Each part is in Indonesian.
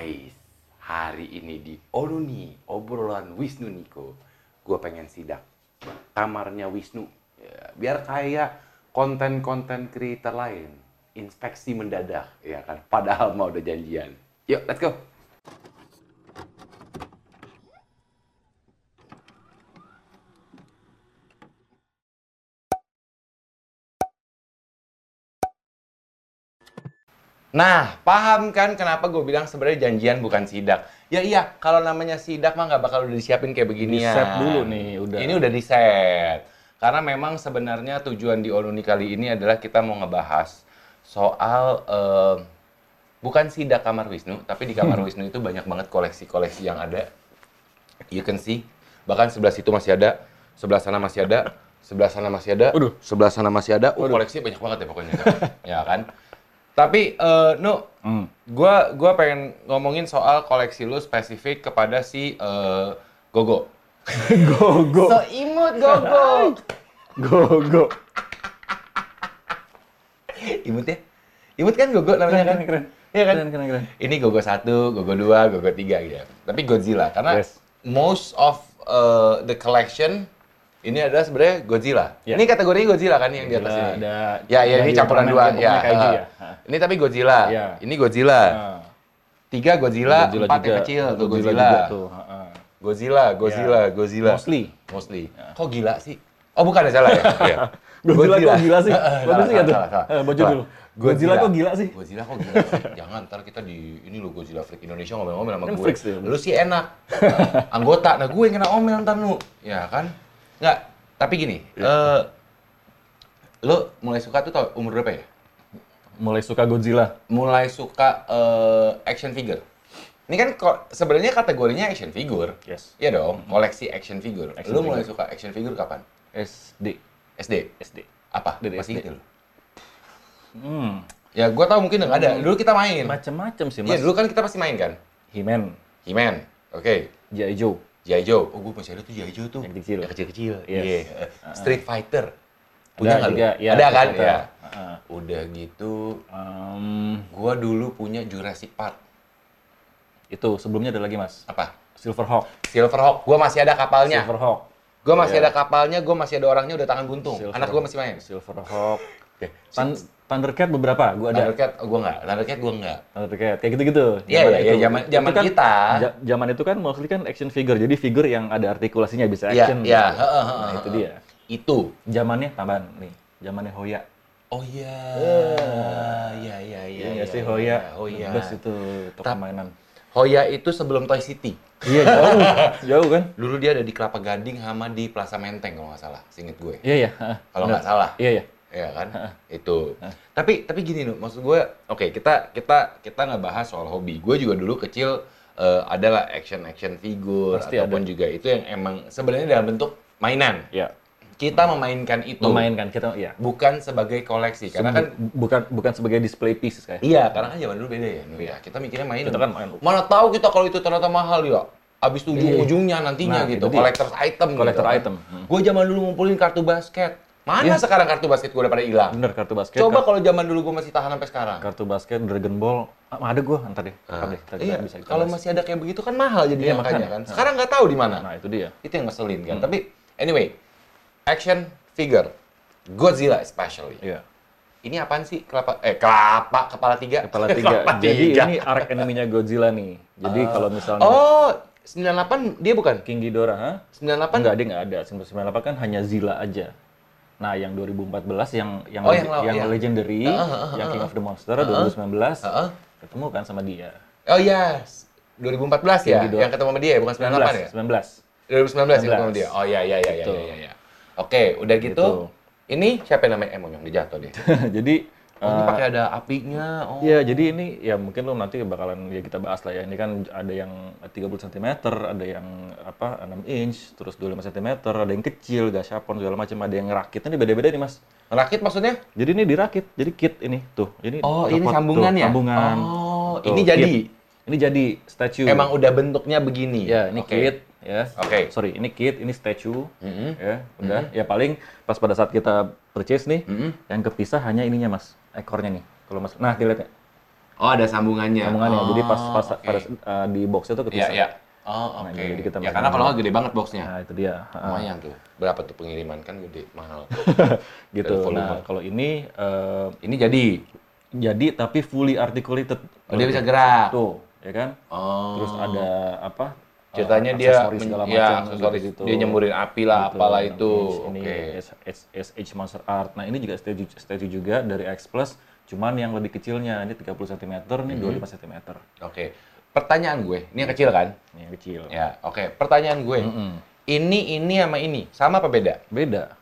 Guys, hari ini di Onuni, obrolan Wisnu Niko, gue pengen sidak kamarnya Wisnu. Ya, biar kayak konten-konten creator lain, inspeksi mendadak, ya kan? Padahal mau udah janjian. Yuk, let's go. Nah, paham kan kenapa gue bilang sebenarnya janjian bukan sidak? Ya iya, kalau namanya sidak mah nggak bakal udah disiapin kayak beginian. Di-set dulu nih, udah. Ini udah di set. Karena memang sebenarnya tujuan di Onuni kali ini adalah kita mau ngebahas soal eh, bukan sidak kamar Wisnu, tapi di kamar Wisnu itu banyak banget koleksi-koleksi yang ada. You can see, bahkan sebelah situ masih ada, sebelah sana masih ada, sebelah sana masih ada, Waduh. sebelah sana masih ada. Oh, koleksi banyak banget ya pokoknya. ya kan? Tapi eh Nu, Hmm. gua gua pengen ngomongin soal koleksi lu spesifik kepada si eh, Gogo. Go, go, So imut Gogo. go, go. imut ya? Imut kan Gogo namanya kan? Keren, keren. Iya kan? Keren, keren, keren. Ini Gogo 1, Gogo 2, Gogo 3 gitu. Tapi Godzilla karena Yes. most of uh, the collection ini adalah sebenarnya Godzilla. Ya. Ini kategorinya Godzilla kan yang di atas Godzilla, ini. ada ya, ya ini yang campuran dua yang ya. gitu ya. Ha. Ini tapi Godzilla. Ya. Ini Godzilla. Nah, Tiga Godzilla, Godzilla empat yang juga. kecil tuh Godzilla Godzilla. juga tuh. ha, ha. Godzilla, Godzilla, Ya. Godzilla. Mostly. Mostly. Kok gila sih? Oh bukan ya salah ya? Iya. Godzilla kok gila sih? Bagus sih salah. Eh, Salah. dulu. Godzilla kok gila sih? Godzilla kok gila sih? Jangan ntar kita di ini lo Godzilla Freak Indonesia ngomel-ngomel sama gue. freaks ya. Lu sih enak. Anggota, nah gue yang kena omel ntar nu. Ya kan? Nggak, tapi gini. eh lu mulai suka tuh tau umur berapa ya? Mulai suka Godzilla. Mulai suka eh, action figure. Ini kan kok sebenarnya kategorinya action figure. Yes. Iya dong, koleksi action figure. Action lu mulai figure. suka action figure kapan? SD. SD. SD. Apa? Dari Masih SD. lu? Hmm. Ya, gua tahu mungkin nggak ada. Dulu kita main. Macem-macem sih, Iya, Mas. dulu kan kita pasti main kan. He-Man, He-Man. Oke. G.I. Joe. G.I. Joe. Oh, gue masih ada tuh G.I. Joe tuh. Yang kecil. Yang kecil-kecil. Yes. Iya. Street Fighter. Punya Ada nggak lu? ya, ada kan? Street Fighter. Ya. Heeh. Udah gitu, Em, gua dulu punya Jurassic Park. itu sebelumnya ada lagi, Mas. Apa? Silverhawk. Silverhawk. Gua masih ada kapalnya. Silverhawk. Gua masih Iya. ada kapalnya, gua masih ada orangnya udah tangan buntung. Silverhawk. Anak gua masih main. Silverhawk. Oke. Thun- Thundercat beberapa, gua ada. Thundercat, oh, gua nggak. Thundercat gua nggak. Thundercat, kayak gitu-gitu. Iya, Zaman iya, iya, itu. zaman- Itu zaman kan- kita. zaman itu kan mostly kan action figure, jadi figure yang ada artikulasinya bisa Iya, action. iya. gitu. Heeh, Nah, heeh, itu heeh. dia. Itu. Zamannya tambahan nih, zamannya Hoya. Oh iya. Iya, iya, iya. Iya nggak iya, sih iya. Hoya? Oh iya. Best itu untuk Tap- mainan. Hoya itu sebelum Toy City. Iya jauh, jauh kan? Dulu dia ada di Kelapa Gading sama di Plaza Menteng kalau nggak salah, singkat gue. Iya iya. Kalau nggak salah. Iya iya. Iya kan? Itu. Tapi tapi gini loh, maksud gue, oke kita kita kita nggak bahas soal hobi. Gue juga dulu kecil eh, adalah action action figure Pasti ataupun juga itu yang emang sebenarnya dalam bentuk mainan. Iya. Kita memainkan itu. Memainkan kita, iya. Bukan sebagai koleksi, karena kan Bu- bukan bukan sebagai display pieces kayak. Iya, karena kan zaman dulu beda ya. Nu, ya. Kita mikirnya main. Kita kan main. Mana tahu kita kalau itu ternyata mahal ya. Abis tuh ujung-ujungnya nantinya Nah, gitu. Collector's item Collector gitu. item. Hmm. Gue zaman dulu ngumpulin kartu basket. Mana Iya. sekarang kartu basket gue udah pada hilang? Bener kartu basket. Coba kalau zaman dulu gue masih tahan sampai sekarang. kartu basket, Dragon Ball, ah, ada gua ntar deh. Ntar deh, kita, iya, bisa kalau masih ada kayak begitu kan mahal Iya, jadinya makanya kan. Sekarang nggak tahu di mana. Nah, itu dia. Itu yang ngeselin kan. Tapi anyway, action figure Godzilla especially. Iya. Ini apaan sih? Kelapa eh kelapa kepala tiga. Kepala tiga. Kelapa Jadi tiga. ini arc enemy-nya Godzilla nih. Jadi kalau misalnya Oh, 98 dia bukan? King Ghidorah, ha? 98 Enggak, dia nggak ada. 98 kan hanya Zilla aja. Nah, yang 2014 yang yang Oh, yang law- yang iya. legendary, yang King of the Monster 2019 Heeh. ketemu kan sama dia. Oh yes. 2014 ya, Ghidorah. yang ketemu sama dia bukan 98 ya? 19. 2019 yang ketemu sama 19. dia. Oh iya iya iya iya Gitu. iya. iya. Oke, udah gitu. Gitu. Ini siapa yang namanya Emon yang dia jatuh deh. jadi Oh, ini eh, pakai ada apinya. Oh. Iya, jadi ini ya mungkin lo nanti bakalan ya kita bahas lah ya. Ini kan ada yang 30 cm, ada yang apa 6 inch, terus 25 cm, ada yang kecil, gashapon segala macam, ada yang ngerakit. Ini beda-beda nih, Mas. Rakit maksudnya? Jadi ini dirakit, jadi kit ini tuh. Ini Oh, ini sambungan tuh, ya? Sambungan. Oh, Tuh, ini kit. jadi? Ini jadi statue. Emang udah bentuknya begini. Ya, ini Oke. kit ya. Oke. Sorry, ini kit, ini statue. Mhm. Ya, udah. Ya paling pas pada saat kita purchase nih, Mhm. yang kepisah hanya ininya, Mas. Ekornya nih. Kalau Mas, nah dilihat ya. Oh, ada sambungannya. sambungannya. Oh, Jadi pas pas oke. pada uh, di box itu kepisah. iya. Oh, Nah, oke. jadi kita ya karena kalau nggak gede banget boxnya. Nah, itu dia. Lumayan tuh. Berapa tuh pengiriman kan gede, mahal. gitu. Nah, kalau ini eh, Ini jadi. jadi tapi fully articulated. Oh, dia bisa gerak. Tuh, ya kan? Oh. Terus ada apa? Ceritanya eh, dia segala ya, macam aksesoris. gitu-gitu. dia nyemburin api lah, Gitu. apalah itu. Ini Oke. S- SH Monster Art. Nah, ini juga statue statue juga dari X Plus, cuman yang lebih kecilnya. Ini 30 cm, ini Mhm. 25 cm. Oke. Pertanyaan gue, ini yang kecil kan? Ini yang kecil. Ya, oke. Pertanyaan gue, Mm-mm. ini ini sama ini sama apa beda? Beda.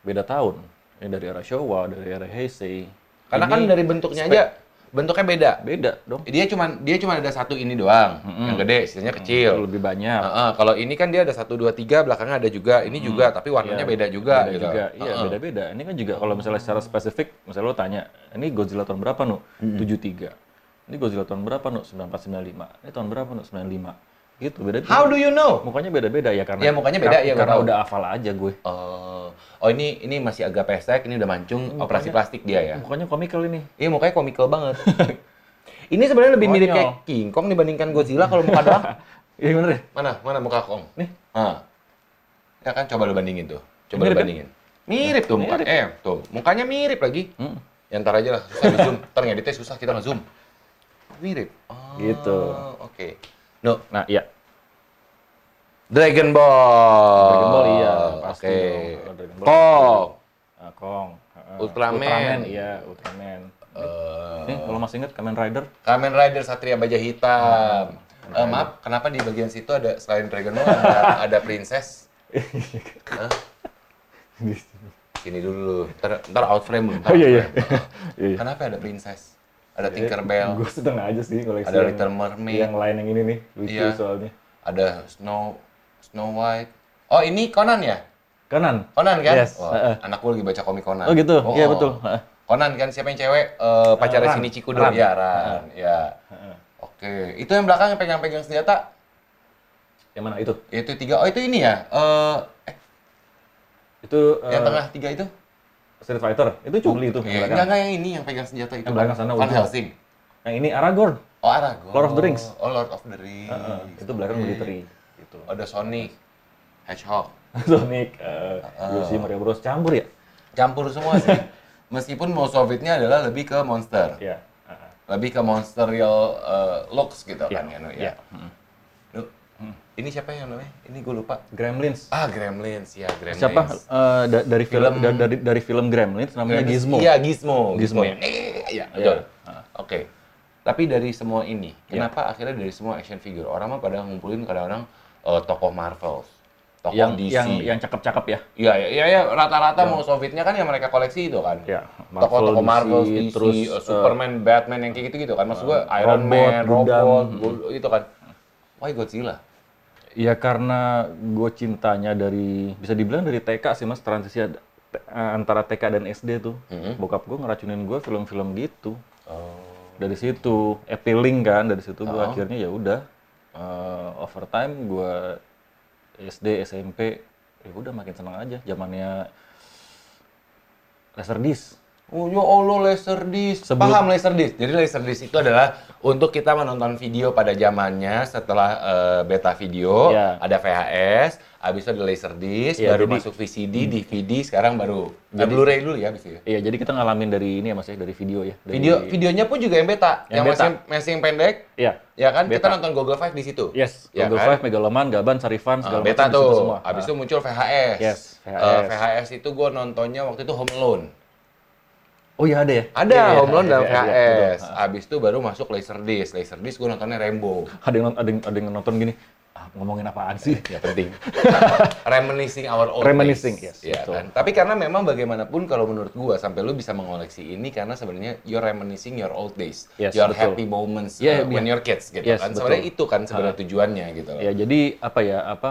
Beda tahun. Ini dari era Showa, dari era Heisei. Karena Ini kan dari bentuknya aja bentuknya beda. beda dong. Dia cuma dia cuma ada satu ini doang, yang gede, sisanya kecil. Lebih banyak. Heeh, kalau ini kan dia ada satu dua tiga belakangnya ada juga, ini juga tapi warnanya Iya, beda juga beda gitu. juga. Iya, Heeh. beda-beda. Ini kan juga kalau misalnya secara spesifik, misalnya lo tanya, ini Godzilla tahun berapa, Nu? 73. Ini Godzilla tahun berapa, Nu? 9495. Ini tahun berapa, Nu? 95. Gitu, beda. How do you know? Mukanya beda-beda ya karena Ya, mukanya beda, ya, karena udah hafal aja gue. Oh, oh ini ini masih agak pesek, ini udah mancung operasi plastik dia ya. Mukanya komikal ini. Iya mukanya komikal banget. ini sebenarnya lebih mirip Konyol. kayak King Kong dibandingkan Godzilla kalau muka doang. Iya bener ya? Mana mana muka Kong? Nih. Ah. Ya kan coba lu bandingin tuh. Coba Mirip lu kan? bandingin. Mirip tuh muka. Mirip. Eh, tuh. Mukanya mirip lagi. Hmm. Ya ntar aja lah, susah di zoom. Ntar ngeditnya susah kita nge-zoom. Mirip. Oh, Gitu. Oke. No, Nah, iya. Dragon Ball. Dragon Ball iya, pasti Oke. Ball Kong. Nah, Kong. Heeh. Ultraman. Ultraman, iya, Ultraman. Eh, Nih, kalau masih inget Kamen Rider? Kamen Rider Satria Baja Hitam. Eh, maaf, kenapa di bagian situ ada selain Dragon Ball ada, ada princess? Hah? Sini dulu, ntar, ntar out frame lu. ntar Oh iya, iya. Iya. Kenapa ada princess? Ada Tinkerbell, Gue sedang aja sih koleksi ada yang- Little Mermaid, Yang lain yang ini nih, lucu Iya. soalnya. ada Snow Snow White. Oh ini Conan ya? Kanan. Conan kan? Yes, Wah, heeh. anak gue lagi baca komik Conan. Oh gitu, iya betul. Heeh. Conan kan siapa yang cewek? Eh pacarnya Ran. sini Cikudo. Ran. Ya, Ran. Ya. Oke, itu yang belakang yang pegang-pegang senjata Yang mana itu? itu tiga. Oh itu ini ya? Eh, eh Itu yang eh, tengah tiga itu? Street Fighter. Itu Chun-Li itu Eh, enggak enggak yang ini yang pegang senjata itu. Yang belakang sana Van. Helsing. Yang ini Aragorn. Oh Aragorn. Lord of the Rings. Oh Lord of the Rings. Heeh, itu belakang military gitu. Ada Sonic, Hedgehog. Sonic, eh, Yoshi, Mario Bros campur ya? Campur semua sih. Meskipun most of it-nya adalah lebih ke monster. Iya. heeh. Lebih ke monster real uh, looks gitu Iya, kan ya. No? iya. ya. Duh, Ini siapa yang namanya? Ini gue lupa. Gremlins. Ah, Gremlins. Ya, Gremlins. Siapa eh, da- dari film, Film- da- dari dari film Gremlins namanya Gremlins. Gizmo. Iya, Gizmo. Gizmo. yang eh, Iya, betul. Iya. Oke. Tapi dari semua ini, Iya. kenapa akhirnya dari semua action figure orang mah pada ngumpulin kadang-kadang eh, tokoh Marvel, tokoh Yang DC. yang yang cakep-cakep ya. Iya, iya, iya, iya, rata-rata mau Sovietnya kan yang mereka koleksi itu kan. Ya, Tokoh-tokoh Marvel, DC, terus eh, Superman, Batman yang kayak gitu-gitu kan. Maksud gua Iron robot, Man, robot, itu kan. Why Godzilla? Ya karena gue cintanya dari bisa dibilang dari TK sih mas transisi te- eh, antara TK dan SD tuh. Mhm. Bokap gue ngeracunin gue film-film gitu. Oh. Dari situ appealing kan dari situ gue Oh. akhirnya ya udah eh, overtime gue SD SMP ya udah makin seneng aja zamannya Laserdisc. Oh ya Allah Laserdisc. Sebelum- Paham Laserdisc. Jadi Laserdisc itu adalah untuk kita menonton video pada zamannya setelah eh, beta video, Ya. ada VHS, habis itu ada Laserdisc, Ya, baru jadi- masuk VCD, DVD, sekarang baru eh, Jadi- Blu-ray dulu ya habis itu. ya. Iya jadi kita ngalamin dari ini ya mas ya dari video ya. Dari, Video videonya pun juga yang beta, Yang yang, beta. masih masih yang pendek, Iya. ya kan? Kita Beta. nonton Google Five di situ. Yes. Ya Google kan? Five, Megaloman, Gaban, Sarifan, Ah, segala beta macam di situ tuh. semua. Habis Ah. itu muncul VHS. Yes, Eh, VHS. VHS itu gue nontonnya waktu itu Home Alone. Oh iya ada ya? Ada Iya, iya, Home Alone iya, dan iya, iya, VHS. betul. Habis itu baru masuk Laserdisc. Laserdisc gue nontonnya Rambo. Ada yang ada yang, ada yang nonton gini. Ah, ngomongin apaan sih? Ya penting. Reminiscing our old Reminiscing, days. yes, Ya, betul. kan? Tapi karena memang bagaimanapun kalau menurut gua sampai lu bisa mengoleksi ini karena sebenarnya you're reminiscing your old days. Yes, your betul. happy moments Iya, uh, when iya. you're kids gitu Yes, kan. betul. Sebenarnya itu kan sebenarnya tujuannya gitu loh. Ya jadi apa ya apa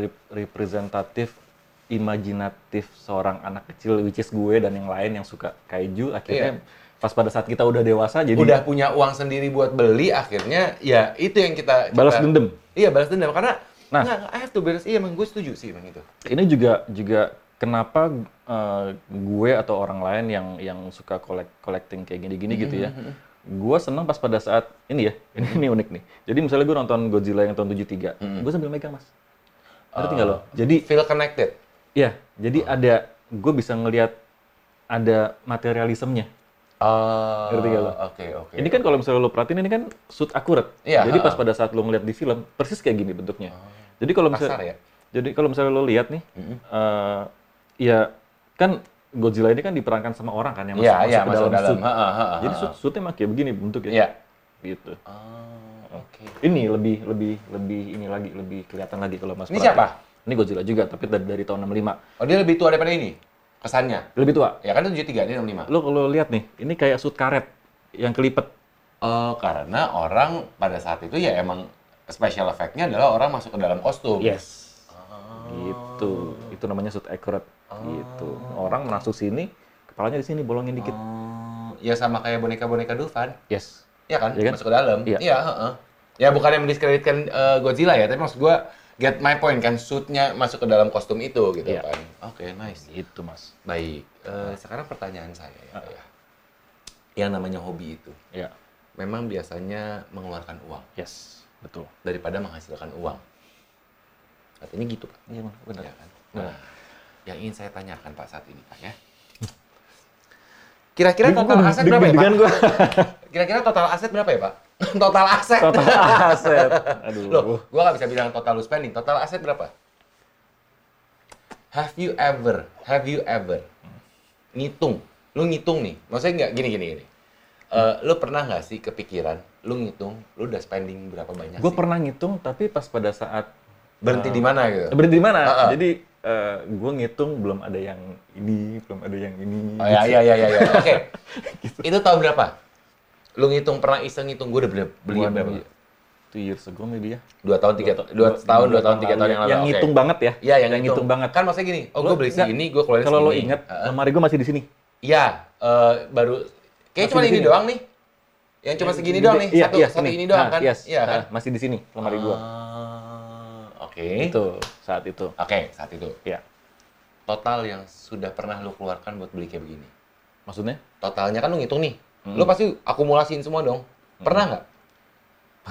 rep- representatif imajinatif seorang anak kecil which is gue dan yang lain yang suka kaiju akhirnya pas pada saat kita udah dewasa jadi Udah punya uang sendiri buat beli akhirnya ya itu yang kita, kita balas dendam. Iya, balas dendam karena Nah. nggak, I have to balas. Iya, emang gue setuju sih emang itu. Ini juga juga kenapa eh, gue atau orang lain yang yang suka collect, collecting kayak gini-gini gitu ya. Gue seneng pas pada saat ini ya, ini, ini unik nih. Jadi misalnya gue nonton Godzilla yang tahun 73, gue sambil megang mas. Ngerti nggak lo? Jadi Feel connected. Ya, jadi ada gue bisa ngelihat ada materialismenya. Oh, Ngerti nggak lo? Oke, oke. Ini kan kalau misalnya lo perhatiin ini kan shoot akurat. Iya, Jadi pas pada saat lo ngeliat di film persis kayak gini bentuknya. Jadi kalau misalnya kasar ya? jadi kalau misalnya lo lihat nih, eh, ya kan Godzilla ini kan diperankan sama orang kan yang masuk, Iya, masuk iya, ke masuk dalam dalam. suit. Ha, ha, ha, Jadi shoot shootnya emang kayak begini bentuknya. Iya. Gitu. Oh, oke. Ini lebih lebih lebih ini lagi lebih kelihatan lagi kalau Mas Ini perhatiin. siapa? Ini Godzilla juga tapi dari, dari tahun 65. Oh, dia lebih tua daripada ini? Kesannya? Lebih tua. Ya kan itu 73, ini 65. Lo kalau lihat nih, ini kayak suit karet yang kelipet. Oh, karena orang pada saat itu ya emang special effect-nya adalah orang masuk ke dalam kostum. Yes. Gitu. Itu namanya suit accurate. Gitu. Orang masuk sini, kepalanya di sini bolongin dikit. Oh, ya sama kayak boneka-boneka Dufan. Yes. Iya kan? Iya kan? Masuk ke dalam. Iya. heeh. Ya bukan yang mendiskreditkan eh, Godzilla ya, tapi maksud gua get my point kan suitnya masuk ke dalam kostum itu gitu Iya. kan. Oke, nice. Gitu, Mas. Baik. Eh, sekarang pertanyaan saya ya, Pak ya. Yang namanya hobi itu Ya. memang biasanya mengeluarkan uang Yes. Betul. daripada menghasilkan uang. Artinya gitu, Pak. Iya, benar. Ya kan? Nah, yang ingin saya tanyakan Pak saat ini, Pak ya. Kira-kira total aset berapa ya, Pak? Kira-kira total aset berapa ya, Pak? total aset. Total aset. Aduh. Loh, gua nggak bisa bilang total lu spending. Total aset berapa? Have you ever, have you ever ngitung? Lu ngitung nih, maksudnya nggak gini gini gini. Eh, lu pernah nggak sih kepikiran, lu ngitung, lu udah spending berapa banyak Gue pernah ngitung, tapi pas pada saat Berhenti di mana gitu? berhenti di mana? Ah, ah. Jadi gue ngitung belum ada yang ini, belum ada yang ini. Oh ya, ya, ya, ya, ya. Oke. Itu tahun berapa? Lu ngitung pernah iseng ngitung gue udah beli, beli berapa? Two years ago maybe ya. Dua tahun, tiga, dua, tahun, dua tahun, tiga tahun yang lalu. Yang ngitung banget ya. Iya, yang, ngitung banget. Kan maksudnya gini, oh gue beli segini, gue keluarin Kalau lo inget, lemari gue masih di sini. Iya, eh, baru kayak cuma ini sini. doang nih. Yang cuma segini doang nih, Iya, satu iya, satu sini. ini doang Nah, kan? Yes. Iya kan? Nah, masih di sini lemari gua. Ah, Oke. Itu saat itu. Oke, saat itu. Ya. Total yang sudah pernah lu keluarkan buat beli kayak begini. Maksudnya? Totalnya kan lu ngitung nih. Lu pasti akumulasiin semua dong. Pernah nggak?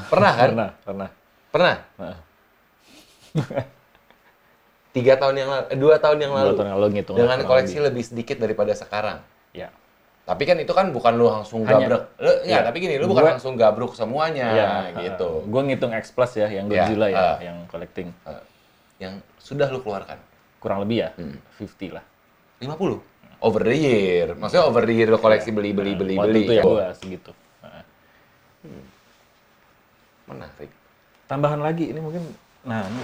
Pernah kan? Pernah, pernah. Pernah. Nah, Tiga tahun yang lalu, dua tahun yang dua lalu. tahun yang lalu ngitung. Dengan koleksi lebih. lebih sedikit daripada sekarang. Ya. Tapi kan itu kan bukan lu langsung Hanya- gabrek. Lu, ya, Iya. tapi gini, lu bukan Gua- langsung gabruk semuanya gitu. Gue ngitung X Plus ya, yang Iya, Godzilla ya, ah. yang collecting. Eh, yang sudah lu keluarkan. Kurang lebih ya, Hmm. 50 lah. 50 over the year. Maksudnya over the year lo koleksi beli beli beli Waktu beli. itu ya Oh, gue segitu. Nah, Menarik. Tambahan lagi, ini mungkin, nah ini,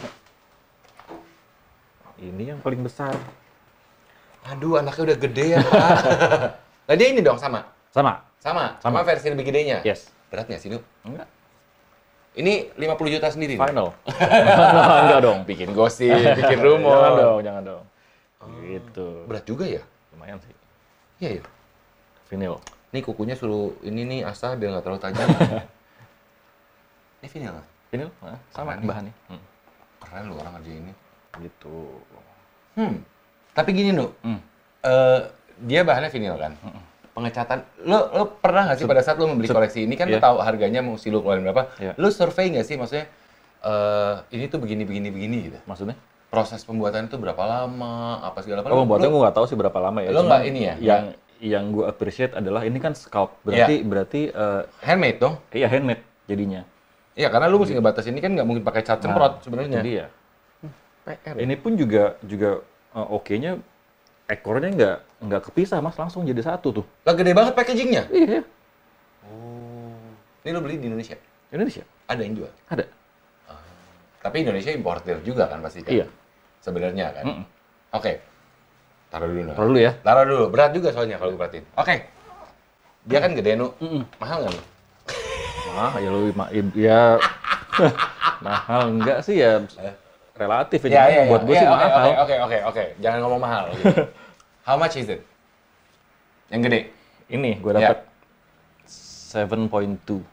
ini yang paling besar. Aduh, anaknya udah gede ya, Pak. nah, dia ini dong sama. Sama? Sama, sama, Sama. versi lebih gedenya. Yes. Berat nggak sih, Nu? Enggak. Ini 50 juta sendiri. nih? Final. Enggak dong. Bikin gosip, bikin rumor. Jangan dong, jangan dong. Gitu. Berat juga ya? Lumayan sih. Iya, ya. Vinyl. Ini kukunya suruh ini nih asah biar nggak terlalu tajam. ini vinyl. Vinyl, nah, sama Keren nih. bahannya. Hmm. Keren lu orang kerja ini. Gitu. Hmm. Tapi gini, Nu. Hmm. Eh, dia bahannya vinyl kan? Pengecatan, lo, lo pernah nggak sih pada saat lo membeli koleksi ini kan lo Iya. tahu harganya mesti lo keluarin berapa? Iya. Lo survei nggak sih maksudnya eh ini tuh begini begini begini gitu? Maksudnya? Proses pembuatan itu berapa lama? Apa segala macam? Oh, lo- gue nggak tahu sih berapa lama ya. Lo nggak ini ya? Yang yang gue appreciate adalah ini kan scalp. Berarti berarti eh, handmade dong? iya handmade jadinya. Iya karena lo mesti ngebatas ini kan nggak mungkin pakai cat semprot sebenarnya. Jadi ya. PR. Ini pun juga juga eh, oke-nya ekornya nggak nggak kepisah mas langsung jadi satu tuh. Lah gede banget packagingnya. Iya. Oh. Ini lo beli di Indonesia? Indonesia Ada yang jual? ada. Tapi Indonesia importir juga kan pasti kan? Iya. Sebenarnya kan? Mm-mm. Oke. Taruh dulu. Taruh dulu ya. Taruh dulu. Berat juga soalnya kalau gue perhatiin. Oke. Dia kan gede, Nu. Mm-mm. Mahal nggak, Nu? Mah ya lu ya mahal enggak sih ya relatif ya. Cuman buat gue Iya, sih oke, mahal. Oke, oke, oke, oke. Jangan ngomong mahal. gitu. How much is it? Yang gede? Ini gue Ya. dapat 7.2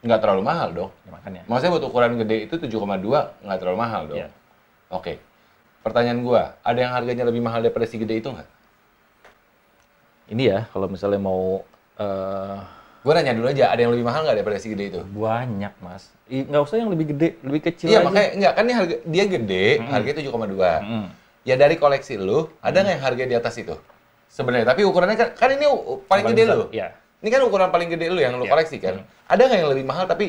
Nggak terlalu mahal dong. ya, makanya. Maksudnya buat ukuran gede itu 7,2 nggak terlalu mahal dong. Iya. Oke. Pertanyaan gua, ada yang harganya lebih mahal daripada si gede itu nggak? Ini ya kalau misalnya mau eh Gue nanya dulu aja, ada yang lebih mahal nggak daripada si gede itu? Banyak, Mas. Nggak usah yang lebih gede, lebih kecil Iya aja. makanya enggak kan ini harga dia gede, harganya 7,2. Mm. Ya dari koleksi lu, ada nggak yang harga di atas itu? Sebenarnya, tapi ukurannya kan, kan ini paling, Paling gede besar, lu. iya. Ini kan ukuran paling gede lu yang lu Iya. koleksi kan. Ada nggak yang lebih mahal tapi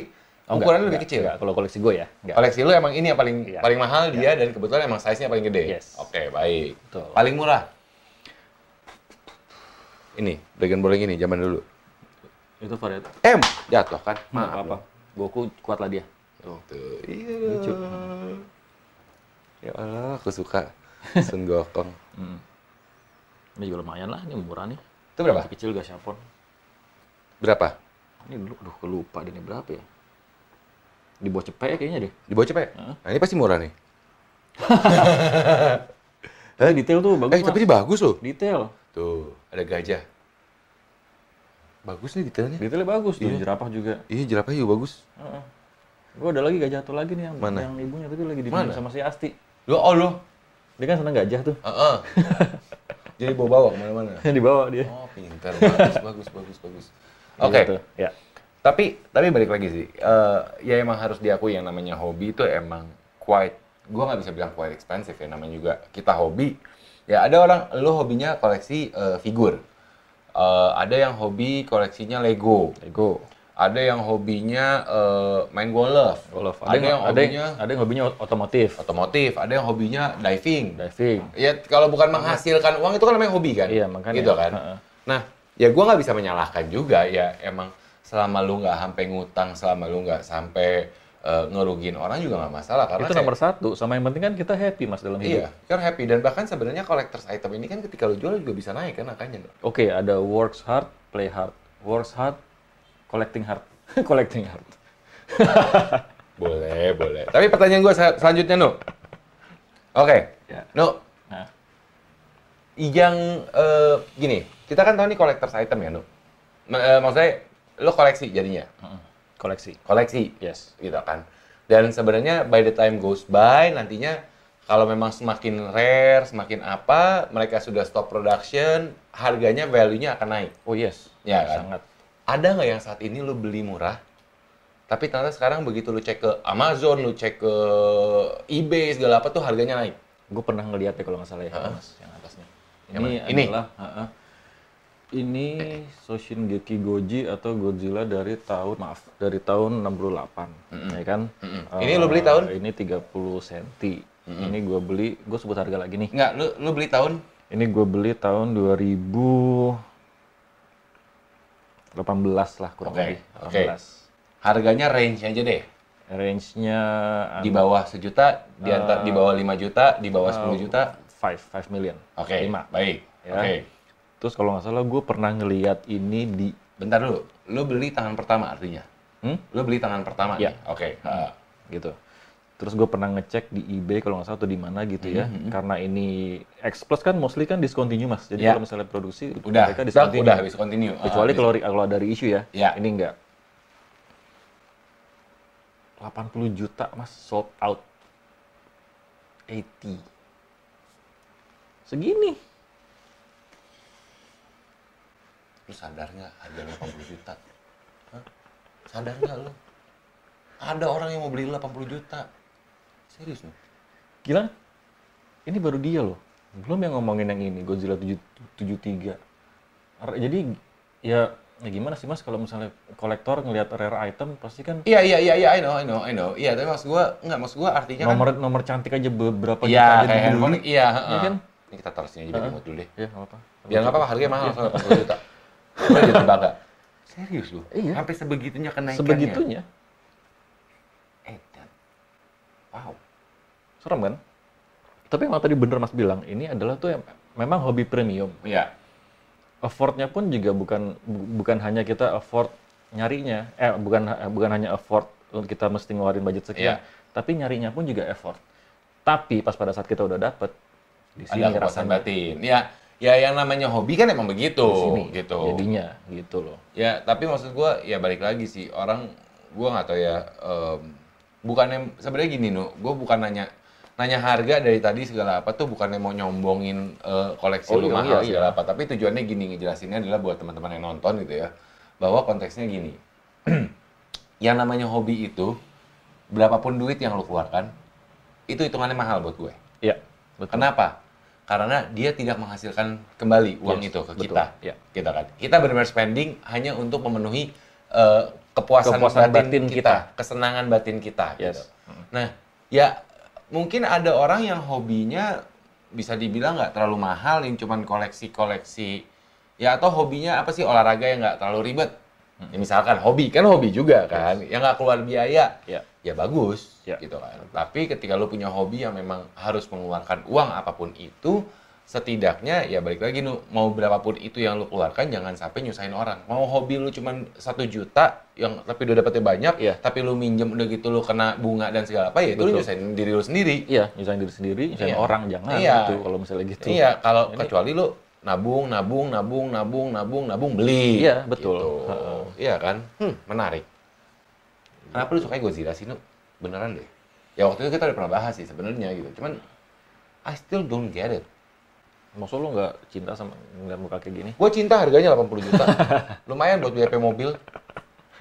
Oh, nggak, ukurannya lebih kecil? nggak. Kalau koleksi gue ya, nggak. Koleksi lu emang ini yang paling Iya. paling mahal dia dan kebetulan emang size-nya paling gede. Yes. Oke, baik. Betul. Paling murah. Ini, Dragon Ball yang ini zaman dulu. Itu varian. M jatuh kan? Maaf. apa-apa. Goku kuat lah dia. Tuh, tuh. Iya. Lucu. Ya Allah, aku suka Sun Gokong. Hmm. Ini juga lumayan lah, ini murah nih. Itu berapa? Masih kecil gak siapon. Berapa? Ini dulu, duh, kelupa deh ini berapa ya? Di bawah cepet kayaknya deh. Di bawah cepet? Hah? Nah, ini pasti murah nih. Eh, detail tuh bagus eh, tapi ini bagus loh. Detail. Tuh, ada gajah. Bagus nih detailnya. Detailnya bagus tuh, Iya. jerapah juga. Iya, jerapah juga bagus. Heeh. Gue ada lagi gajah satu lagi nih yang, Mana? yang ibunya tapi lagi Mana? diminum sama si Asti. Lo, oh lo. Dia kan seneng gajah tuh. Heeh. Jadi bawa-bawa ke mana-mana. Dibawa dia. Oh, pintar. Bagus, bagus, bagus, bagus. Oke. Gitu. Ya. Tapi tapi balik lagi sih, eh, ya emang harus diakui yang namanya hobi itu emang quite, gua nggak bisa bilang quite expensive ya namanya juga kita hobi. Ya ada orang, lo hobinya koleksi eh, figur, Eh, ada yang hobi koleksinya Lego, Lego. ada yang hobinya eh, main golf, Golf. ada, yang ada hobinya ada yang hobinya otomotif, otomotif, ada yang hobinya diving. diving. Ya kalau bukan menghasilkan uang itu kan namanya hobi kan? Iya, makanya. Gitu kan? Heeh. Nah, ya gua nggak bisa menyalahkan juga ya emang selama lu nggak sampai ngutang, selama lu nggak sampai eh, ngerugiin orang juga nggak masalah karena Itu kayak- nomor satu. Sama yang penting kan kita happy mas dalam hidup. Iya, kan happy dan bahkan sebenarnya collectors item ini kan ketika lu jual juga bisa naik kan angkanya. Oke, ada works hard, play hard. Works hard, collecting hard. collecting hard. Boleh, boleh. Tapi pertanyaan gua sel- selanjutnya, Nu. Oke, Ya. Nu, Nah, yang eh, gini, kita kan tahu nih collectors item ya, Nu. Ma- eh, maksudnya lu koleksi jadinya, koleksi. koleksi. Yes. gitu kan. Dan sebenarnya by the time goes by nantinya kalau memang semakin rare, semakin apa, mereka sudah stop production, harganya value-nya akan naik. Oh yes. Ya kan? Sangat. Ada nggak yang saat ini lu beli murah, tapi ternyata sekarang begitu lu cek ke Amazon, lu cek ke eBay segala apa tuh harganya naik. Gue pernah ngeliat ya kalau nggak salah ya, Heeh. mas, yang atasnya. Yang Ini? Ini? adalah, heeh. Ini Soshin Geki Goji atau Godzilla dari tahun, maaf, dari tahun 68, ya kan? Mm-mm. Eh, Ini lu beli tahun? Ini 30 cm. Ini gue beli, gue sebut harga lagi nih. Nggak, lu, lu beli tahun? Ini gue beli tahun 2018 lah kurang Oke, lebih. oke. 18. Harganya range aja deh. Range-nya Di bawah sejuta, di antara di bawah 5 juta, di bawah 10 Oh. juta. 5, 5 million. Oke, 5. baik. Ya. Oke. Terus kalau nggak salah gue pernah ngeliat ini di Bentar dulu, lu beli tangan pertama artinya? Hmm? Lu beli tangan pertama nih? Oke. ah. gitu. Terus gue pernah ngecek di eBay kalau nggak salah atau di mana gitu ya. Karena ini X Plus kan mostly kan discontinue mas. Jadi Hmm, Iya. kalau misalnya produksi Udah, mereka discontinue. udah habis continue. Ah, Kecuali habis. kalau kalau dari isu ya. Iya. Ini enggak. 80 juta mas sold out. 80. Segini. Lu sadar nggak harga 80 juta? Hah? Sadar nggak lu? Ada orang yang mau beli lu 80 juta. Serius nih? Gila. Ini baru dia loh. Belum yang ngomongin yang ini, Godzilla 7, 73. Ar- Jadi ya ya gimana sih Mas kalau misalnya kolektor ngelihat rare item pasti kan Iya, iya, iya, iya, I know, I know, I know. Iya, tapi maksud gua, nggak, maksud gua artinya nomor kan... nomor cantik aja beberapa Iya, juta aja handphone, iya, Iya kan? Ini kita taruh sini aja imut dulu deh. Iya, nggak apa. Biar nggak apa-apa, harganya mahal, soalnya 80 juta. Udah jadi bangga. Serius lu? Iya. Sampai sebegitunya kenaikannya? Sebegitunya. Edan. Wow. Serem kan? Tapi emang tadi bener Mas bilang, ini adalah tuh yang memang hobi premium. Iya. Affordnya pun juga bukan bu- bukan hanya kita afford nyarinya, eh bukan bukan hanya afford kita mesti ngeluarin budget sekian, Iya. tapi nyarinya pun juga effort. Tapi pas pada saat kita udah dapet, di sini Ada kepuasan rasanya batin. Ya, ya yang namanya hobi kan emang begitu, sini gitu. jadinya gitu loh. Ya, tapi maksud gua ya balik lagi sih orang gua nggak tahu ya em, bukannya sebenarnya gini nu, gua bukan nanya nanya harga dari tadi segala apa tuh bukannya mau nyombongin eh, koleksi Oh, lu iya, mahal iya, segala apa, tapi tujuannya gini ngejelasinnya adalah buat teman-teman yang nonton gitu ya. bahwa konteksnya gini. yang namanya hobi itu, berapapun duit yang lo keluarkan, itu hitungannya mahal buat gue. Iya. Betul. Kenapa? Karena dia tidak menghasilkan kembali uang Yes, itu ke betul. kita. Iya. Kita kan. Kita benar-benar spending hanya untuk memenuhi eh, kepuasan, Kepuasan batin, batin kita, kita. kesenangan batin kita. Yes. gitu. Nah, ya mungkin ada orang yang hobinya bisa dibilang nggak terlalu mahal, yang cuman koleksi-koleksi. Ya atau hobinya apa sih olahraga yang nggak terlalu ribet. Ya, misalkan hobi kan hobi juga kan, yang nggak keluar biaya Iya. ya bagus Ya. gitu kan. Tapi ketika lu punya hobi yang memang harus mengeluarkan uang apa pun itu, setidaknya ya balik lagi nu mau berapapun itu yang lu keluarkan jangan sampai nyusahin orang. Mau hobi lu cuman satu juta yang tapi udah dapetnya banyak, Iya. tapi lu minjem udah gitu lu kena bunga dan segala apa ya itu lu Betul. nyusahin diri lu sendiri. Iya, nyusahin diri sendiri, nyusahin Iya. orang jangan Iya. gitu kalau misalnya gitu. Iya, kalau Ini- kecuali lu nabung, nabung, nabung, nabung, nabung, nabung, beli. Iya, betul. Gitu. Heeh. Iya kan? Hmm, menarik. Kenapa lu suka Godzilla sih, Nu? Beneran deh. Ya waktu itu kita udah pernah bahas sih sebenarnya gitu. Cuman I still don't get it. Maksud lu nggak cinta sama ngeliat muka kayak gini? Gue cinta harganya 80 juta. Lumayan buat WP mobil.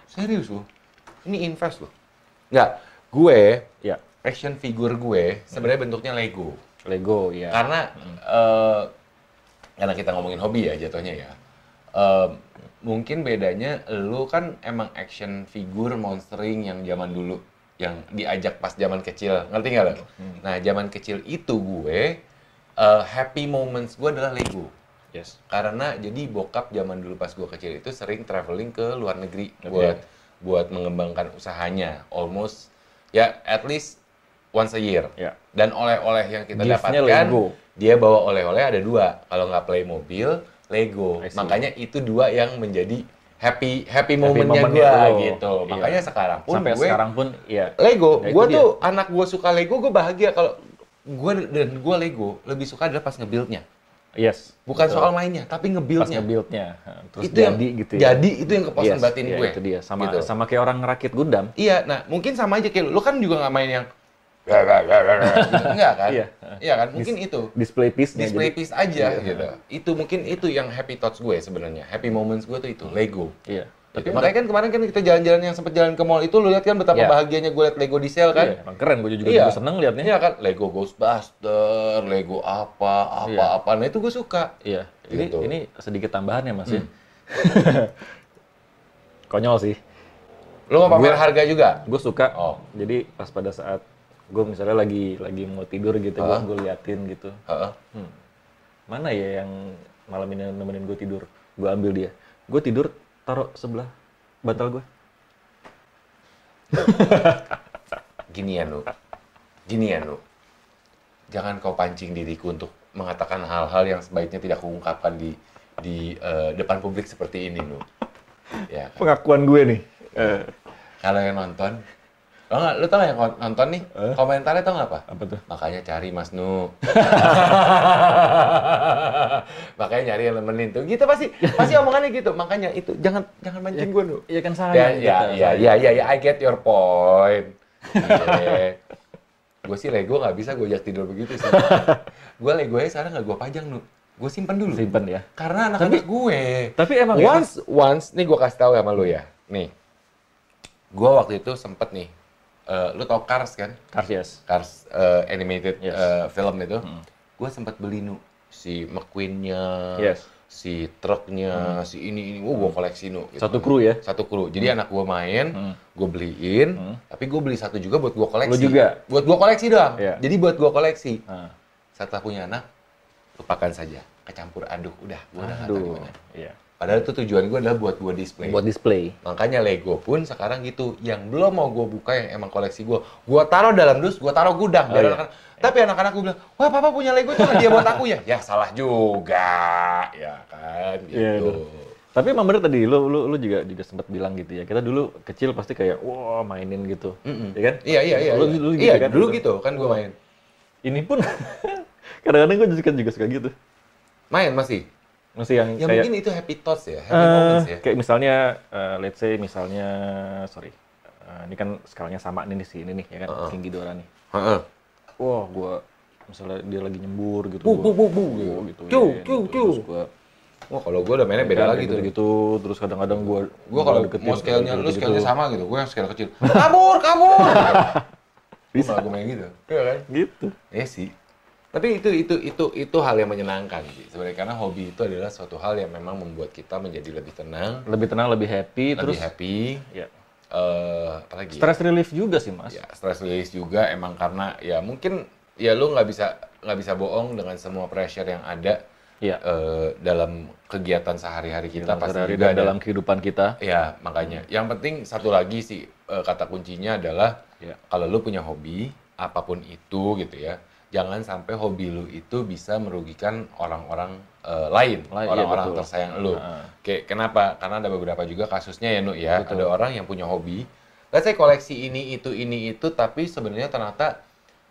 Serius lu. Ini invest loh. Nggak, gue Ya, action figure gue sebenarnya bentuknya Lego. Lego ya. Karena eh, karena kita ngomongin hobi ya jatuhnya ya. Eh, mungkin bedanya lu kan emang action figure monstering yang zaman dulu yang diajak pas zaman kecil. Ngerti nggak lo? Nah, zaman kecil itu gue eh, happy moments gue adalah Lego. Yes. Karena jadi bokap zaman dulu pas gue kecil itu sering traveling ke luar negeri Oke. buat buat mengembangkan usahanya. Almost ya at least once a year. Ya. Dan oleh-oleh yang kita Gift-nya dapatkan, Lego. dia bawa oleh-oleh ada dua. Kalau nggak Playmobil, Lego. I see. Makanya itu dua yang menjadi happy happy momennya momennya gue gitu. Iya. Makanya sekarang pun Sampai gue sekarang pun ya. Lego. Ya, itu gue dia. tuh anak gue suka Lego, gue bahagia kalau gue dan gue Lego lebih suka adalah pas nge-buildnya. Yes. Bukan betul. soal mainnya, tapi pas nge-buildnya. nge-buildnya. Terus itu yang jadi gitu ya. Jadi itu yang kepuasan Yes, batin iya, gue. Itu dia. Sama Gitu. sama kayak orang ngerakit Gundam. Iya, nah mungkin sama aja kayak lu, lu kan juga nggak main yang gitu. enggak kan? Iya. Iya kan? Mungkin itu Display piece-nya display jadi- piece aja Iya. gitu. Itu mungkin itu yang happy thoughts gue sebenarnya. Happy moments gue tuh itu Lego. Iya. Tapi Gitu. makanya kan kemarin kan kita jalan-jalan yang sempat jalan ke mall itu lu lihat kan betapa Iya. bahagianya gue liat Lego di sale kan? Iya, emang keren. Gue juga, Iya. juga seneng liatnya. Iya kan? Lego Ghostbuster, Lego apa, apa, Iya. apa. Nah itu gue suka. Iya. Ini Gitu. ini sedikit tambahan ya Mas ya. Hmm. Konyol sih. Lu mau pamer Gue- harga juga? Gue suka. Oh. Jadi pas pada saat gue misalnya lagi lagi mau tidur gitu, gue Hah? gue liatin gitu. Heeh. Hmm, mana ya yang malam ini nemenin gue tidur? Gue ambil dia. Gue tidur taruh sebelah bantal gue. Ginian lu. Ginian lu. Jangan kau pancing diriku untuk mengatakan hal-hal yang sebaiknya tidak kuungkapkan di di eh, depan publik seperti ini lu. Ya, kan? Pengakuan gue nih. Eh, kalau yang nonton, lo nggak, lu tau nggak yang nonton nih? Eh? Komentarnya tau nggak apa? apa tuh? Makanya cari Mas Nu. Makanya nyari yang nemenin tuh. Gitu pasti, pasti omongannya gitu. Makanya itu jangan jangan mancing gue Nu. Iya kan Ya, sayang ya, kita, ya, sayang. ya, ya, ya, I get your point. Iya. gue sih Lego nggak bisa gue ajak tidur begitu sih. gue Lego nya sekarang nggak gue pajang nu. Gue simpan dulu. Simpen ya. Karena anak-anak gue. Tapi emang ya, once, once, nih gue kasih tahu sama lu ya. Nih, gue waktu itu sempet nih. Eh, lu tau Cars kan? Cars yes. Cars eh, animated Yes. eh, film itu. Hmm. Gue sempet beli nu si McQueen-nya, Yes. si truknya, si ini ini. Wah, gue koleksi nu. gitu. Satu kru ya. Satu kru. Jadi anak gue main, Hmm. gue beliin, Hmm. tapi gue beli satu juga buat gue koleksi. Lu juga? Buat gue koleksi doang. Iya. Jadi buat gue koleksi. Nah, Setelah punya anak, lupakan saja. Kecampur aduk, udah. Gue udah gimana. Iya. Padahal itu tujuan gue adalah buat gue display. Buat display. Makanya Lego pun sekarang gitu. Yang belum mau gue buka yang emang koleksi gue, gue taruh dalam dus, gue taruh gudang. Oh, iya. anak-anak- Tapi anak-anak gue bilang, wah papa punya Lego itu dia buat aku ya? Ya salah juga, ya kan? Gitu. Iya, bener. Tapi emang bener tadi, lu, lu, lu juga juga sempat bilang gitu ya. Kita dulu kecil pasti kayak, wah mainin gitu. Mm-mm. Ya kan? Iya, iya, iya. Lu, iya. lu gitu iya, kan? dulu gitu kan gue main. Ini pun kadang-kadang gue juga, juga suka gitu. Main masih? Masih yang Ya kayak, mungkin itu happy thoughts ya, happy eh, moments ya. kayak misalnya, eh, let's say misalnya, sorry, eh, ini kan skalanya sama nih si ini nih, ya kan, Heeh. King Ghidorah nih. Heeh. Wah, gua misalnya dia lagi nyembur gitu. Bu, bu, bu, bu, gua gitu. gitu. Cu, cu, cu. Terus gua Wah kalau gue udah mainnya beda lagi tuh. gitu, terus kadang-kadang gue Gue kalau mau scale-nya lu scale-nya sama gitu, gue yang scale kecil. Kabur, kabur. Bisa. Gue main gitu. Iya kan? gitu Iya sih. Tapi itu itu itu itu hal yang menyenangkan sih. Sebenarnya karena hobi itu adalah suatu hal yang memang membuat kita menjadi lebih tenang, lebih tenang lebih happy lebih terus happy. ya Eh, apa lagi? ya? stress relief juga sih mas ya stress release juga emang karena ya mungkin ya lu nggak bisa nggak bisa bohong dengan semua pressure yang ada Iya. eh, dalam kegiatan sehari-hari kita pasti sehari-hari juga ada- dalam kehidupan kita ya makanya yang penting satu lagi sih eh, kata kuncinya adalah ya kalau lu punya hobi apa pun itu gitu ya jangan sampai hobi lu itu bisa merugikan orang-orang eh, lain iya, orang-orang betul. tersayang lu Heeh. Kayak kenapa karena ada beberapa juga kasusnya ya nu ya ada orang yang punya hobi let's say koleksi ini itu ini itu tapi sebenarnya ternyata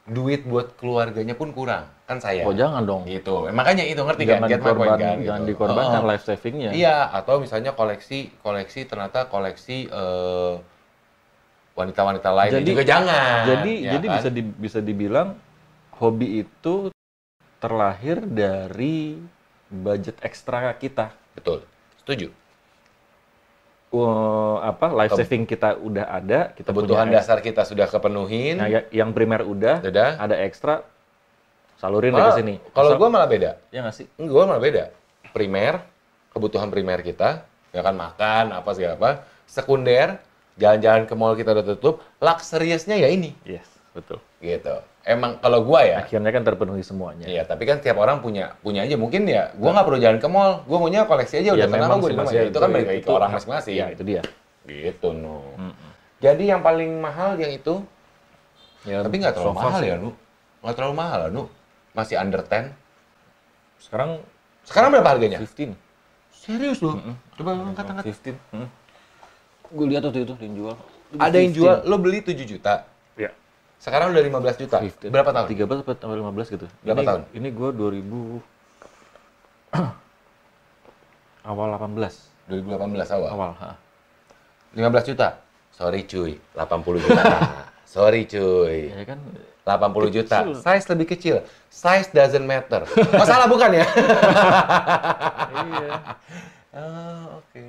duit buat keluarganya pun kurang kan saya oh jangan dong gitu makanya itu ngerti kan jangan point dikorban kan, jangan gitu. dikorbankan Heeh. life savingnya Iya, atau misalnya koleksi koleksi ternyata koleksi eh, wanita-wanita lain Jadi- juga jangan. jadi ya jadi kan? bisa di- bisa dibilang hobi itu terlahir dari budget ekstra kita betul. Setuju. Wah, apa life saving kita udah ada kita Kebutuhan punya dasar kita sudah kepenuhin. Nah, ya- yang primer udah, Udah. ada ekstra, salurin Malah- ke sini. Kalau gue malah beda. ya nggak sih? Gue malah beda. Primer, kebutuhan primer kita, ya kan makan apa segala apa. Sekunder, jalan-jalan ke mall kita udah tutup. Luxuriousnya ya ini, Yes, betul. gitu. Emang kalau gua ya, Akhirnya kan terpenuhi semuanya. Iya, tapi kan tiap orang punya punya aja. Mungkin ya, gua nggak perlu jalan ke mall. Gua maunya koleksi aja udah Ya, tenang memang gue sih, di rumah. Ya, itu kan balik lagi ke itu- orang masing-masing. Ya, itu dia. Gitu, no. Mm-mm. Jadi yang paling mahal yang itu, Ya, tapi nggak terlalu mahal sih. ya, Nu. Nggak terlalu mahal, Nu. Masih under 10. Sekarang Sekarang berapa harganya? 15. Serius loh. Coba lu angkat-angkat. 15. Hmm. Gue lihat waktu itu yang jual. Ada yang jual, lo beli 7 juta. Ya. Sekarang udah 15 juta. 15. Berapa tahun? 13 apa sampai 15 gitu. Berapa Ini- tahun? Ini gue 2000 awal 18. 2018 awal. Awal, ha. 15 juta. Sorry cuy, 80 juta. Sorry cuy. Ya kan 80 juta. Kecil. Size lebih kecil. Size doesn't matter. Masalah bukan ya? iya. Oh, oke.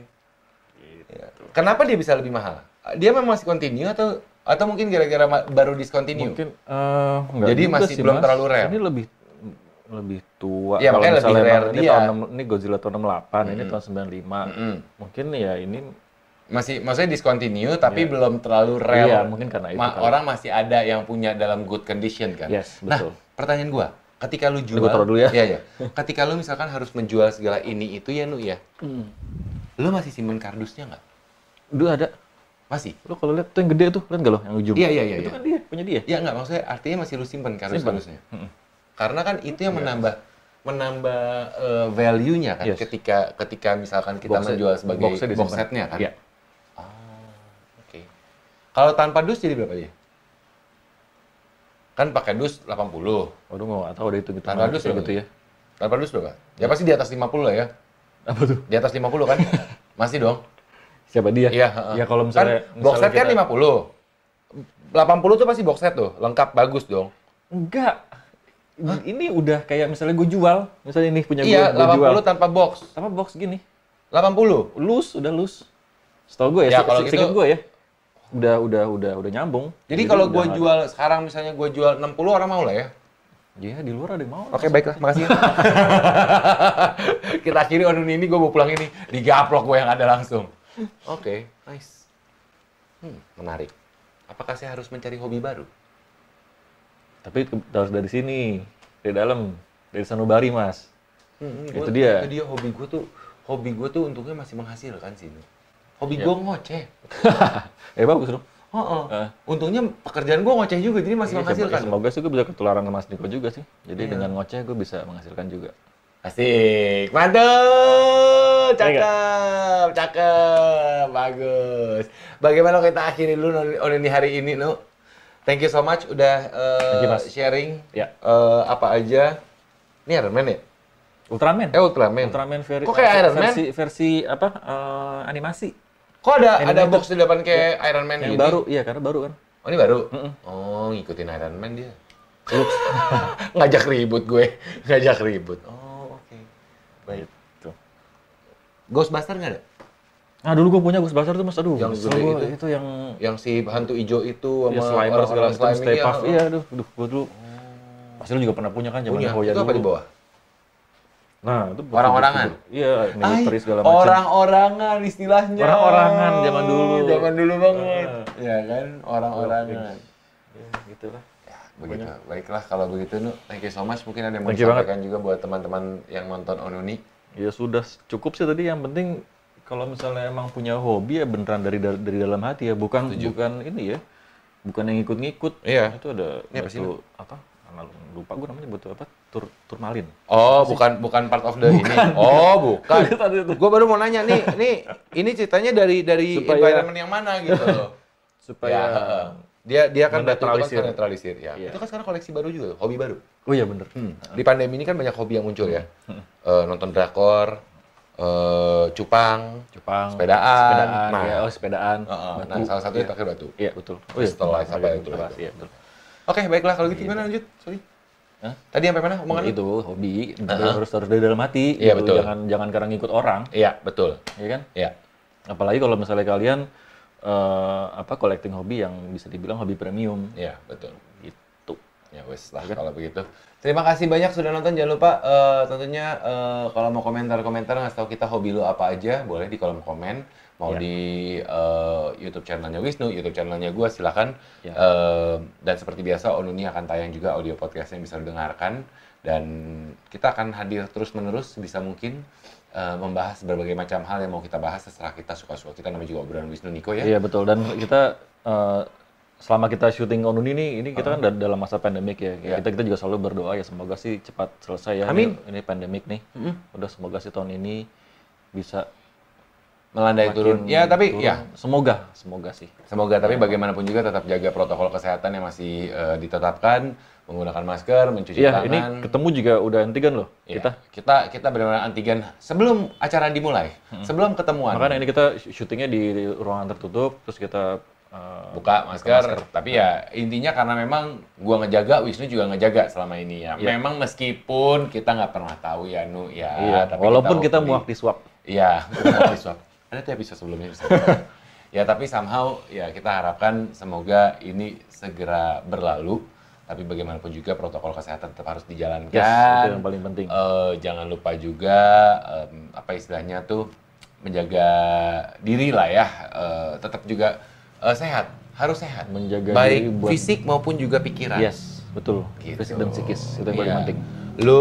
Ya. Kenapa dia bisa lebih mahal? Dia memang masih continue atau atau mungkin gara-gara baru discontinue? Mungkin eh enggak Jadi juga masih sih, belum Mas. terlalu rare. Ini lebih lebih tua. Iya, Kalau makanya lebih misalnya rare ini dia. tahun enam- ini Godzilla tahun 68, ini tahun 95. Mm-mm. Mungkin ya ini Masih maksudnya discontinue tapi Iya. belum terlalu rare. Iya, mungkin karena itu Ma- kali. orang masih ada yang punya dalam good condition kan. Yes, Nah, betul. pertanyaan gua, ketika lu jual dulu ya. Iya, iya. Ketika lu misalkan harus menjual segala ini itu ya, Nu ya. Lu masih simpen kardusnya nggak? Dulu ada. Masih? Lu kalau lihat tuh yang gede tuh, lihat nggak lo yang ujung? Iya, iya, iya, Itu iya. kan dia, punya dia. Ya nggak, maksudnya artinya masih lu simpen kardus-kardusnya. Mm-mm. Karena kan itu yang menambah menambah eh, value-nya kan Yes. ketika ketika misalkan kita Box menjual sebagai box set box disimpan. setnya kan. Iya. Ah, oke. Kalau tanpa dus jadi berapa dia? Kan pakai dus 80. Waduh, nggak tahu deh itu gitu. Tanpa dus gitu ya. Tanpa dus berapa? Ya pasti di atas 50 lah ya. Apa tuh? Di atas 50 kan? Masih dong. Siapa dia? Iya. Ya kalau misalnya, kan box set kan kita- 50. 80 tuh pasti box set tuh, lengkap bagus dong. Enggak. Ini udah kayak misalnya gue jual, misalnya ini punya gue, Iya, gue jual. 80 tanpa box. Sama box gini. 80. Lus, udah lus. Setahu gue Ya, ya, kalau gitu- gue ya. Udah, udah, udah, udah nyambung. Jadi kalau udah gue jual sekarang misalnya gue jual 60 orang mau lah ya. Ya, di luar ada yang mau. Oke baiklah, makasih. Kita akhiri on ini, gue mau pulang ini. Digaplok gue yang ada langsung. Oke, nice. Hmm, menarik. Apakah saya harus mencari hobi baru? Tapi harus dari sini, dari dalam, dari sanubari mas. Hmm, Itu gua- dia. Itu dia hobi gue tuh. Hobi gue tuh untungnya masih menghasilkan sih. Hobi Ya. gue ngoceh. eh bagus dong. Oh, oh. Eh. Untungnya pekerjaan gue ngoceh juga, jadi masih Iya, menghasilkan. Semoga sih gue bisa ketularan ke Mas Niko juga sih. Jadi Iya. dengan ngoceh gue bisa menghasilkan juga. Asik, mantap, cakep, cakep, bagus. Bagaimana kita akhiri dulu on- on ini hari ini, Nu? Thank you so much udah uh, you, sharing Ya. uh, apa aja. Ini Iron Man ya? Ultraman. Eh Ultraman. Ultraman veri- Kok kayak Iron Man? versi, versi apa? eh, animasi. Kok ada ada box di depan kayak Iron Man Yang gini? baru, iya karena baru kan. Oh ini baru? Mm-mm. Oh ngikutin Iron Man dia. Ngajak ribut gue, ngajak ribut. Oh oke. Baik. Tuh. Ghostbuster nggak ada? Nah dulu gue punya Ghostbuster tuh mas, aduh, Yang gede gua. itu? itu yang Yang si hantu ijo itu sama ya, Slimer segala macam, slime Stay iya. Puft, iya, aduh, aduh, gue dulu. Pasti lu juga pernah punya kan zaman Punya. Hoya Itu dulu. apa di bawah? Nah, itu Orang-orangan? Iya, military Ay, segala macam. Orang-orangan istilahnya. Orang-orangan zaman dulu. Zaman dulu banget. Ah. Ya kan, orang-orangan. Ya, gitu lah. Ya, begitu. Baiklah kalau begitu Nu, thank you so much. Mungkin ada yang mau disampaikan juga buat teman-teman yang nonton Onuni. Ya sudah cukup sih tadi yang penting kalau misalnya emang punya hobi ya beneran dari dari dalam hati ya bukan bukan ini ya bukan yang ikut-ngikut Iya. itu ada sih, batu apa lupa gue namanya batu apa tur turmalin Oh, bukan bukan part of the ini. Oh, bukan. Gue baru mau nanya nih, nih ini ceritanya dari dari Supaya- environment yang mana gitu loh. supaya Ya, dia dia kan batu itu kan netralisir ya. Iya. Itu kan sekarang koleksi baru juga, hobi baru. oh iya bener Di pandemi ini kan banyak hobi yang muncul ya. Eh, nonton drakor, eh, cupang, Jepang sepedaan. sepedaan Nah, ya, oh sepedaan heeh. batu. nah salah satunya pakai batu. iya betul oh light, apa Agak itu iya betul Oke, baiklah kalau gitu gimana lanjut? Sorry. Hah? Tadi sampai mana omongan lu? itu hobi harus harus dari dalam hati Iya, gitu. betul. jangan jangan karena ngikut orang Iya, betul. ya kan Iya. apalagi kalau misalnya kalian eh, apa collecting hobi yang bisa dibilang hobi premium Iya, betul. Ya wes lah kalau begitu. Terima kasih banyak sudah nonton. Jangan lupa eh, tentunya eh, kalau mau komentar-komentar ngasih tahu kita hobi lu apa aja, boleh di kolom komen. Mau Ya. di eh, YouTube channelnya Wisnu, YouTube channelnya gua silakan. Ya. Eh, dan seperti biasa Onuni akan tayang juga audio podcast yang bisa didengarkan dan kita akan hadir terus menerus bisa mungkin eh, membahas berbagai macam hal yang mau kita bahas setelah kita suka-suka kita namanya juga obrolan Wisnu Niko ya. Iya betul dan kita eh, selama kita syuting Onun ini ini kita kan da- dalam masa pandemik ya. Iya. Kita kita juga selalu berdoa ya semoga sih cepat selesai ya. Amin. Ini, ini pandemik nih. Udah semoga sih tahun ini bisa Melandai turun. Ya tapi turun. ya semoga semoga sih. Semoga tapi bagaimanapun juga tetap jaga protokol kesehatan yang masih eh, ditetapkan, menggunakan masker, mencuci Iya, tangan. ini ketemu juga udah antigen loh. Iya, Kita kita kita benar-benar antigen sebelum acara dimulai, sebelum ketemuan. makanya ini kita syutingnya di ruangan tertutup terus kita eh, buka masker, tapi ya intinya karena memang gua ngejaga, Wisnu juga ngejaga selama ini ya. Iya. Memang meskipun kita nggak pernah tahu ya Nu ya, iya, tapi walaupun kita, hopefully- muak di swab. Iya, bukan di swab. Ada tuh episode sebelumnya bisa. ya tapi somehow ya kita harapkan semoga ini segera berlalu. Tapi bagaimanapun juga protokol kesehatan tetap harus dijalankan. Yes, itu yang paling penting. Eh, jangan lupa juga em, apa istilahnya tuh menjaga diri lah ya. Eh, tetap juga eh, sehat, harus sehat. Menjaga baik diri buat- fisik maupun juga pikiran. Yes, betul. Gitu. Fisik dan psikis itu yang paling Iya. penting. Lu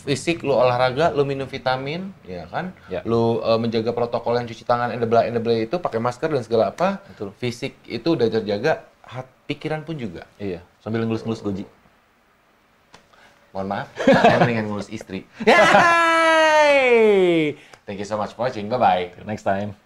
fisik, lu olahraga, lu minum vitamin, ya kan? Ya. Lu eh, menjaga protokol yang cuci tangan, endeble endeble itu pakai masker dan segala apa. Betul. Fisik itu udah terjaga, hat, pikiran pun juga. Iya, sambil ngelus-ngelus goji. Mohon maaf, saya mendingan ngurus istri. Yay! Thank you so much for watching. Bye bye. Next time.